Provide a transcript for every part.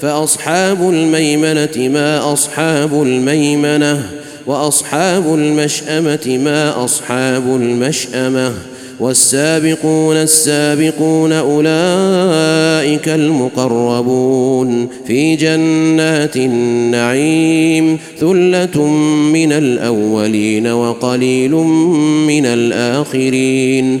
فأصحاب الميمنة ما أصحاب الميمنة وأصحاب المشأمة ما أصحاب المشأمة والسابقون السابقون أولئك المقربون في جنات النعيم ثلة من الأولين وقليل من الآخرين.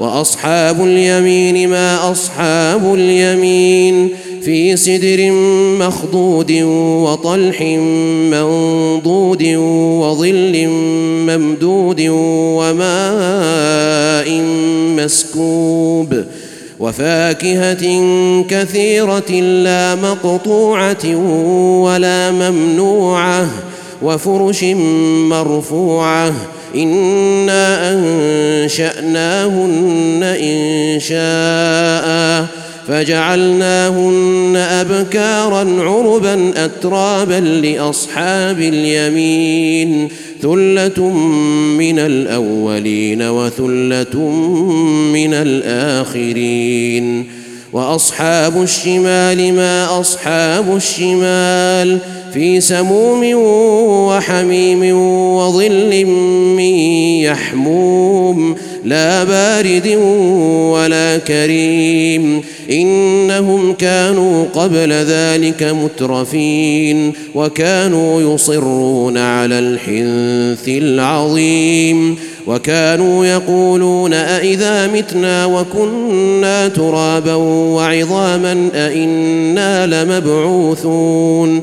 وأصحاب اليمين ما أصحاب اليمين في سدر مخضود وطلح منضود وظل ممدود وماء مسكوب وفاكهة كثيرة لا مقطوعة ولا ممنوعة وفرش مرفوعة أنا انشاناهن ان شاء فجعلناهن ابكارا عربا اترابا لاصحاب اليمين ثله من الاولين وثله من الاخرين واصحاب الشمال ما اصحاب الشمال في سموم وحميم وظل من يحموم لا بارد ولا كريم. إنهم كانوا قبل ذلك مترفين وكانوا يصرون على الحنث العظيم. وكانوا يقولون أإذا متنا وكنا ترابا وعظاما أإنا لمبعوثون.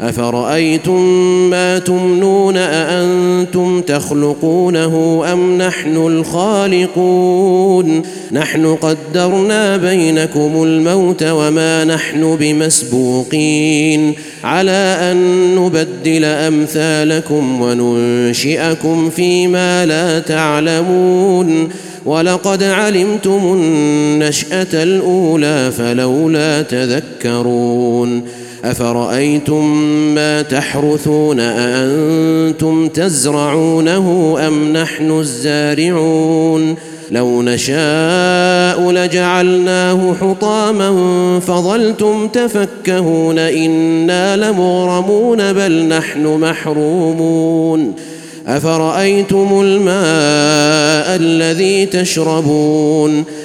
افرايتم ما تمنون اانتم تخلقونه ام نحن الخالقون نحن قدرنا بينكم الموت وما نحن بمسبوقين على ان نبدل امثالكم وننشئكم فيما لا تعلمون ولقد علمتم النشاه الاولى فلولا تذكرون أفرأيتم ما تحرثون أأنتم تزرعونه أم نحن الزارعون لو نشاء لجعلناه حطاما فظلتم تفكهون إنا لمغرمون بل نحن محرومون أفرأيتم الماء الذي تشربون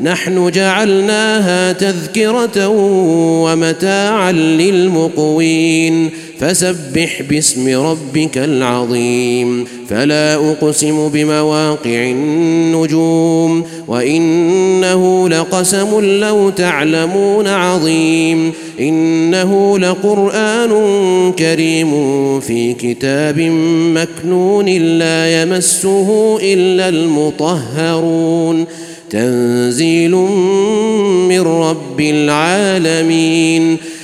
نحن جعلناها تذكرة ومتاعا للمقوين. فسبح باسم ربك العظيم. فلا أقسم بمواقع النجوم. وإنه لقسم لو تعلمون عظيم. إنه لقرآن كريم في كتاب مكنون لا يمسه إلا المطهرون. تنزيل من رب العالمين.